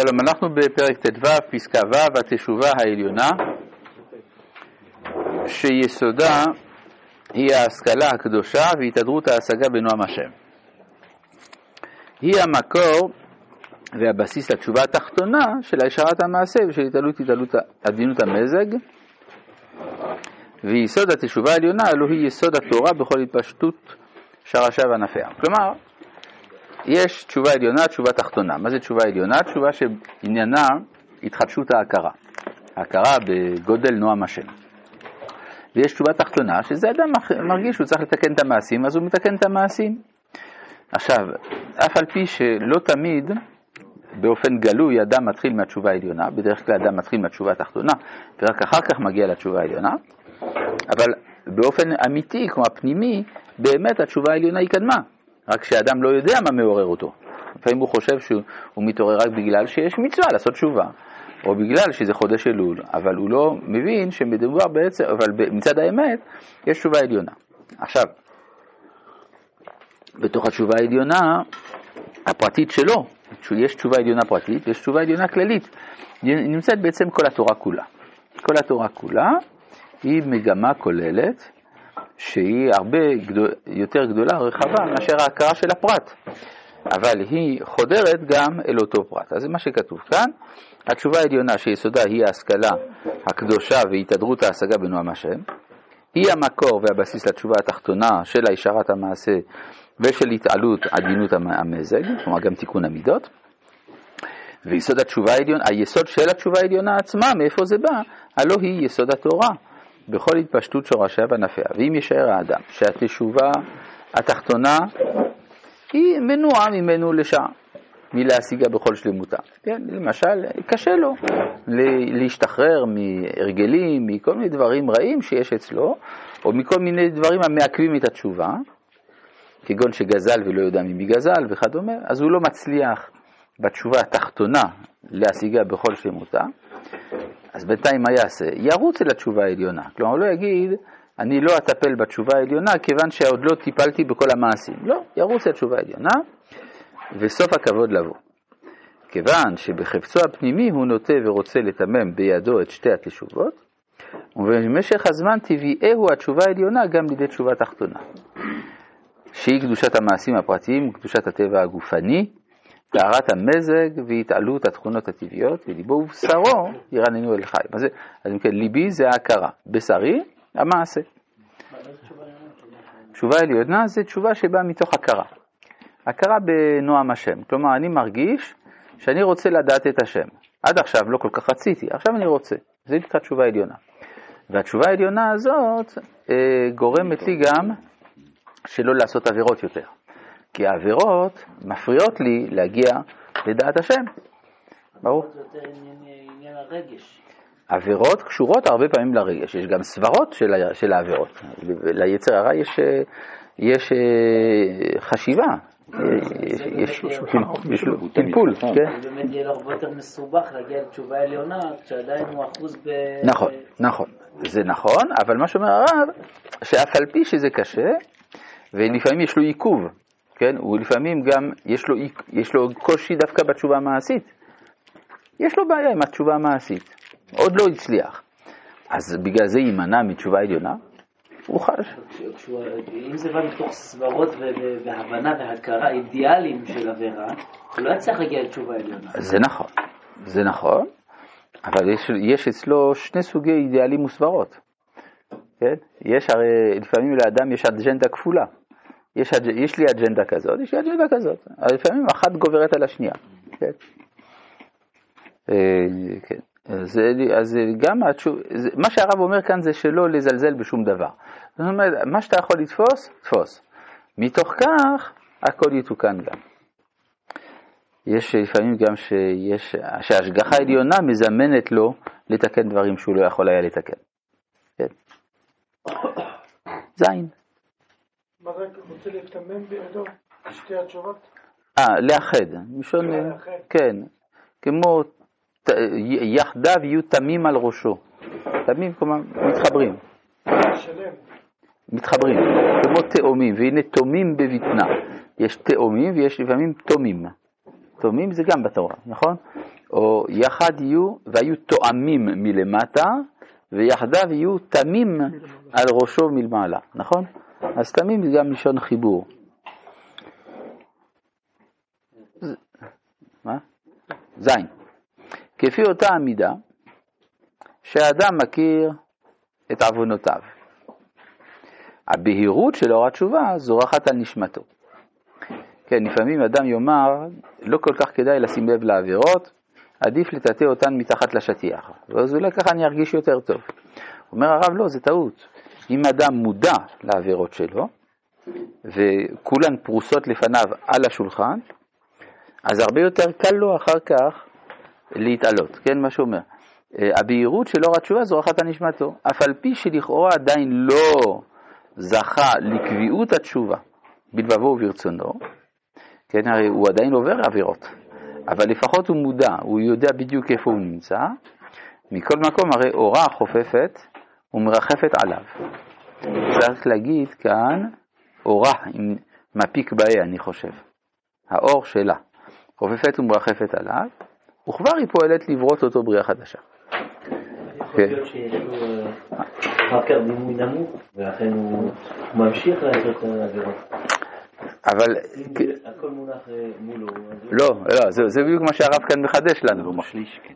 שלום, אנחנו בפרק ט"ו, פסקה ו', התשובה העליונה, שיסודה היא ההשכלה הקדושה והתהדרות ההשגה בנועם השם. היא המקור והבסיס לתשובה התחתונה של השארת המעשה ושל התעלות התעלות עדינות המזג, ויסוד התשובה העליונה הלוא היא יסוד התורה בכל התפשטות שרשיה וענפיה. כלומר, יש תשובה עליונה, תשובה תחתונה. מה זה תשובה עליונה? תשובה שעניינה התחדשות ההכרה. ההכרה בגודל נועם השם. ויש תשובה תחתונה, שזה אדם מרגיש שהוא צריך לתקן את המעשים, אז הוא מתקן את המעשים. עכשיו, אף על פי שלא תמיד באופן גלוי אדם מתחיל מהתשובה העליונה, בדרך כלל אדם מתחיל מהתשובה התחתונה, ורק אחר כך מגיע לתשובה העליונה, אבל באופן אמיתי, כמו הפנימי, באמת התשובה העליונה היא קדמה. רק שאדם לא יודע מה מעורר אותו. לפעמים הוא חושב שהוא מתעורר רק בגלל שיש מצווה לעשות תשובה, או בגלל שזה חודש אלול, אבל הוא לא מבין שמדובר בעצם, אבל מצד האמת יש תשובה עליונה. עכשיו, בתוך התשובה העליונה הפרטית שלו, יש תשובה עליונה פרטית ויש תשובה עליונה כללית, נמצאת בעצם כל התורה כולה. כל התורה כולה היא מגמה כוללת שהיא הרבה גדול, יותר גדולה, רחבה, מאשר ההכרה של הפרט. אבל היא חודרת גם אל אותו פרט. אז זה מה שכתוב כאן. התשובה העליונה שיסודה היא ההשכלה הקדושה והתהדרות ההשגה בנועם השם. היא המקור והבסיס לתשובה התחתונה של הישרת המעשה ושל התעלות עדינות המזג, כלומר גם תיקון המידות. ויסוד התשובה העליונה, היסוד של התשובה העליונה עצמה, מאיפה זה בא? הלא היא יסוד התורה. בכל התפשטות שורשיה וענפיה. ואם יישאר האדם שהתשובה התחתונה היא מנועה ממנו לשעה, מלהשיגה בכל שלמותה. כן, למשל, קשה לו להשתחרר מהרגלים, מכל מיני דברים רעים שיש אצלו, או מכל מיני דברים המעכבים את התשובה, כגון שגזל ולא יודע ממי גזל וכדומה, אז הוא לא מצליח בתשובה התחתונה להשיגה בכל שלמותה, אז בינתיים מה יעשה? ירוץ אל התשובה העליונה. כלומר, הוא לא יגיד, אני לא אטפל בתשובה העליונה כיוון שעוד לא טיפלתי בכל המעשים. לא, ירוץ אל התשובה העליונה, וסוף הכבוד לבוא. כיוון שבחפצו הפנימי הוא נוטה ורוצה לתמם בידו את שתי התשובות, ובמשך הזמן טבעיהו התשובה העליונה גם לידי תשובה תחתונה, שהיא קדושת המעשים הפרטיים וקדושת הטבע הגופני, טהרת המזג והתעלות התכונות הטבעיות, וליבו ובשרו ירננו אל חי. אז אם כן, ליבי זה ההכרה, בשרי המעשה. תשובה עליונה זה תשובה שבאה מתוך הכרה. הכרה בנועם השם. כלומר, אני מרגיש שאני רוצה לדעת את השם. עד עכשיו לא כל כך רציתי, עכשיו אני רוצה. זה נקרא תשובה עליונה. והתשובה העליונה הזאת אה, גורמת לי גם שלא לעשות עבירות יותר. כי העבירות מפריעות לי להגיע לדעת השם. ברור. זה יותר עניין הרגש. עבירות קשורות הרבה פעמים לרגש, יש גם סברות של, של העבירות. ליצר הרע יש, יש אה, חשיבה, יש פלפול. זה באמת יהיה לו הרבה יותר מסובך להגיע לתשובה עליונה, כשעדיין הוא אחוז ב... נכון, נכון, זה נכון, אבל מה שאומר הרב, שאף על פי שזה קשה, ולפעמים יש לו עיכוב, כן? הוא לפעמים גם, יש לו, יש לו קושי דווקא בתשובה המעשית. יש לו בעיה עם התשובה המעשית, עוד לא הצליח. אז בגלל זה יימנע מתשובה עליונה, הוא חש. אם זה בא מתוך סברות והבנה והכרה אידיאליים של עבירה, הוא לא יצליח להגיע לתשובה עליונה. זה נכון, זה נכון, אבל יש, יש אצלו שני סוגי אידיאלים וסברות. כן? יש הרי, לפעמים לאדם יש אג'נדה כפולה. יש, יש לי אג'נדה כזאת, יש לי אג'נדה כזאת. לפעמים אחת גוברת על השנייה. כן? אה, כן. אז, אז גם התשוב, מה שהרב אומר כאן זה שלא לזלזל בשום דבר. זאת אומרת, מה שאתה יכול לתפוס, תפוס. מתוך כך, הכל יתוקן גם. יש לפעמים גם שיש, שההשגחה העליונה מזמנת לו לתקן דברים שהוא לא יכול היה לתקן. כן. זין. מה זה רוצה לתמם בידו? שתי התשובות? אה, לאחד. מלשון, כן. כמו יחדיו יהיו תמים על ראשו. תמים, כלומר, מתחברים. שלם. מתחברים, כמו תאומים, והנה תומים בבטנה. יש תאומים ויש לפעמים תומים. תומים זה גם בתורה, נכון? או יחד יהיו, והיו תואמים מלמטה, ויחדיו יהיו תמים על ראשו מלמעלה, נכון? אז תמים זה גם לשון חיבור. מה? זין. כפי אותה המידה, שהאדם מכיר את עוונותיו. הבהירות של אור התשובה זורחת על נשמתו. כן, לפעמים אדם יאמר, לא כל כך כדאי לשים לב לעבירות, עדיף לטאטא אותן מתחת לשטיח, ואז אולי ככה אני ארגיש יותר טוב. אומר הרב, לא, זה טעות. אם אדם מודע לעבירות שלו, וכולן פרוסות לפניו על השולחן, אז הרבה יותר קל לו אחר כך להתעלות, כן, מה שאומר. אה, הבהירות של אור התשובה זורחת על נשמתו, אף על פי שלכאורה עדיין לא זכה לקביעות התשובה בלבבו וברצונו, כן, הרי הוא עדיין עובר עבירות, אבל לפחות הוא מודע, הוא יודע בדיוק איפה הוא נמצא, מכל מקום הרי אורה חופפת ומרחפת עליו. צריך להגיד כאן אורה עם מפיק באי, אני חושב, האור שלה, חופפת ומרחפת עליו, וכבר היא פועלת לברות אותו בריאה חדשה. יכול להיות שיש לו אה, אחר כך דימוי נמוך, ולכן הוא ממשיך לעשות את העבירות. אבל הכל מונח אה, מולו. לא, לא, זה, זה בדיוק מה שהרב כאן מחדש לנו,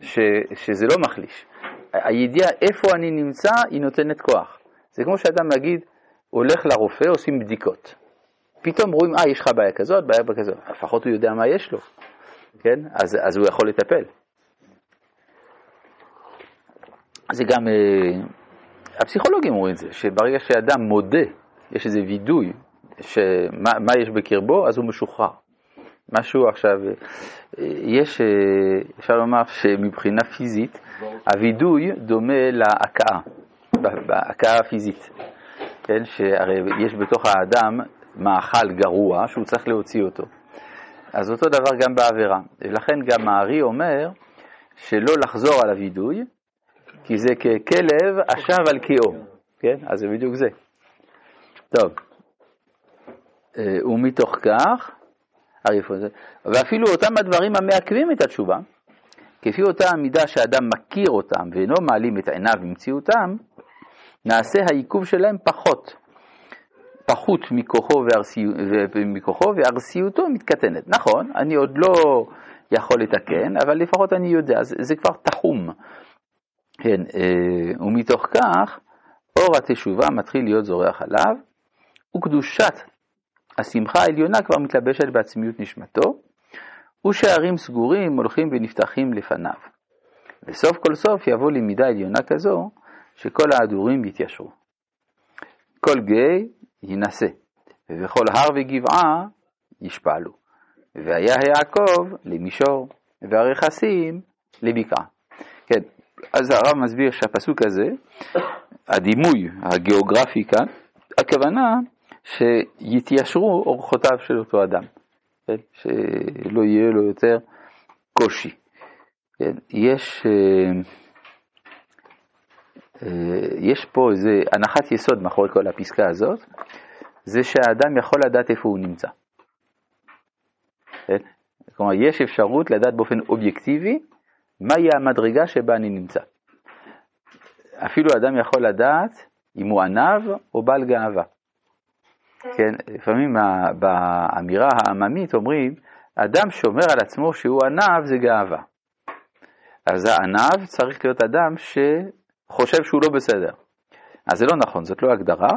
ש, שזה לא מחליש. הידיעה איפה אני נמצא היא נותנת כוח. זה כמו שאדם נגיד הולך לרופא, עושים בדיקות. פתאום רואים, אה, יש לך בעיה כזאת, בעיה כזאת. לפחות הוא יודע מה יש לו, כן? אז, אז הוא יכול לטפל. זה גם, אה, הפסיכולוגים אומרים את זה, שברגע שאדם מודה, יש איזה וידוי, שמה מה יש בקרבו, אז הוא משוחרר. משהו עכשיו, אה, יש, אה, אפשר לומר שמבחינה פיזית, הווידוי דומה להכאה, בהכאה הפיזית, כן, שהרי יש בתוך האדם מאכל גרוע שהוא צריך להוציא אותו. אז אותו דבר גם בעבירה. ולכן גם הארי אומר שלא לחזור על הווידוי, כי זה ככלב השב על קיאו, כן? אז זה בדיוק זה. טוב, אה, ומתוך כך? ואפילו אותם הדברים המעכבים את התשובה, כפי אותה המידה שאדם מכיר אותם ואינו מעלים את עיניו במציאותם, נעשה העיכוב שלהם פחות, פחות מכוחו, וארסי... מכוחו וארסיותו מתקטנת. נכון, אני עוד לא יכול לתקן, אבל לפחות אני יודע, זה, זה כבר תחום. כן, אה, ומתוך כך, אור התשובה מתחיל להיות זורח עליו, וקדושת השמחה העליונה כבר מתלבשת בעצמיות נשמתו, ושערים סגורים הולכים ונפתחים לפניו. וסוף כל סוף יבוא למידה עליונה כזו, שכל ההדורים יתיישרו. כל גיא יינשא, ובכל הר וגבעה ישפעלו. והיה יעקב למישור, והרכסים לבקעה. כן, אז הרב מסביר שהפסוק הזה, הדימוי הגיאוגרפי כאן, הכוונה שיתיישרו אורחותיו של אותו אדם, כן? שלא יהיה לו יותר קושי. כן? יש, אה, אה, יש פה איזה הנחת יסוד מאחורי כל הפסקה הזאת, זה שהאדם יכול לדעת איפה הוא נמצא. כן? כלומר, יש אפשרות לדעת באופן אובייקטיבי מהי המדרגה שבה אני נמצא. אפילו אדם יכול לדעת אם הוא ענב או בעל גאווה. כן, לפעמים באמירה העממית אומרים, אדם שומר על עצמו שהוא ענב זה גאווה. אז הענב צריך להיות אדם שחושב שהוא לא בסדר. אז זה לא נכון, זאת לא הגדרה.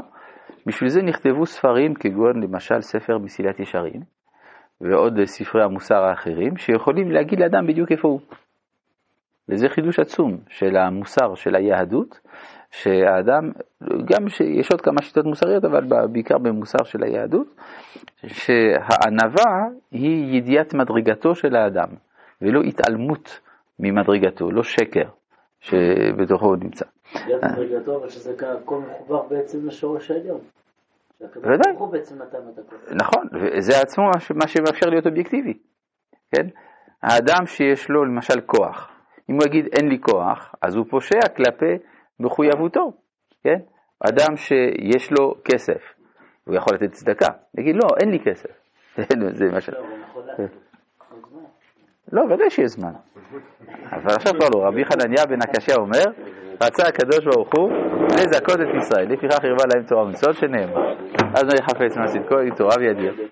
בשביל זה נכתבו ספרים כגון למשל ספר מסילת ישרים, ועוד ספרי המוסר האחרים, שיכולים להגיד לאדם בדיוק איפה הוא. וזה חידוש עצום של המוסר של היהדות, שהאדם, גם שיש עוד כמה שיטות מוסריות, אבל בעיקר במוסר של היהדות, שהענווה היא ידיעת מדרגתו של האדם, ולא התעלמות ממדרגתו, לא שקר שבתוכו הוא נמצא. יד מדרגתו, אבל שזה הכל מחובר בעצם לשורש העליון. שהקדוש ודאי. ברוך הוא בעצם נתן את הכל. נכון, וזה עצמו מה שמאפשר להיות אובייקטיבי, כן? האדם שיש לו למשל כוח, אם הוא יגיד אין לי כוח, אז הוא פושע כלפי מחויבותו, כן? אדם שיש לו כסף, הוא יכול לתת צדקה, יגיד לא, אין לי כסף, זה מה ש... לא. לא, ודאי שיש זמן. אבל עכשיו כבר לא. רבי חנניה בן הקשיא אומר, רצה הקדוש ברוך הוא לזכות את ישראל, לפיכך הרבה להם תורה ומצוות שנאמר. אז לא יחפץ מעשית כל תורה וידיר.